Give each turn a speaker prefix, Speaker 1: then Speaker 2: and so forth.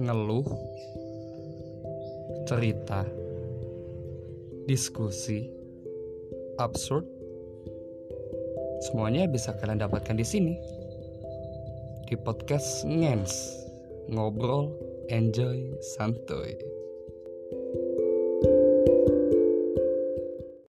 Speaker 1: ngeluh, cerita, diskusi, absurd, semuanya bisa kalian dapatkan di sini. Di podcast Ngens ngobrol enjoy santuy.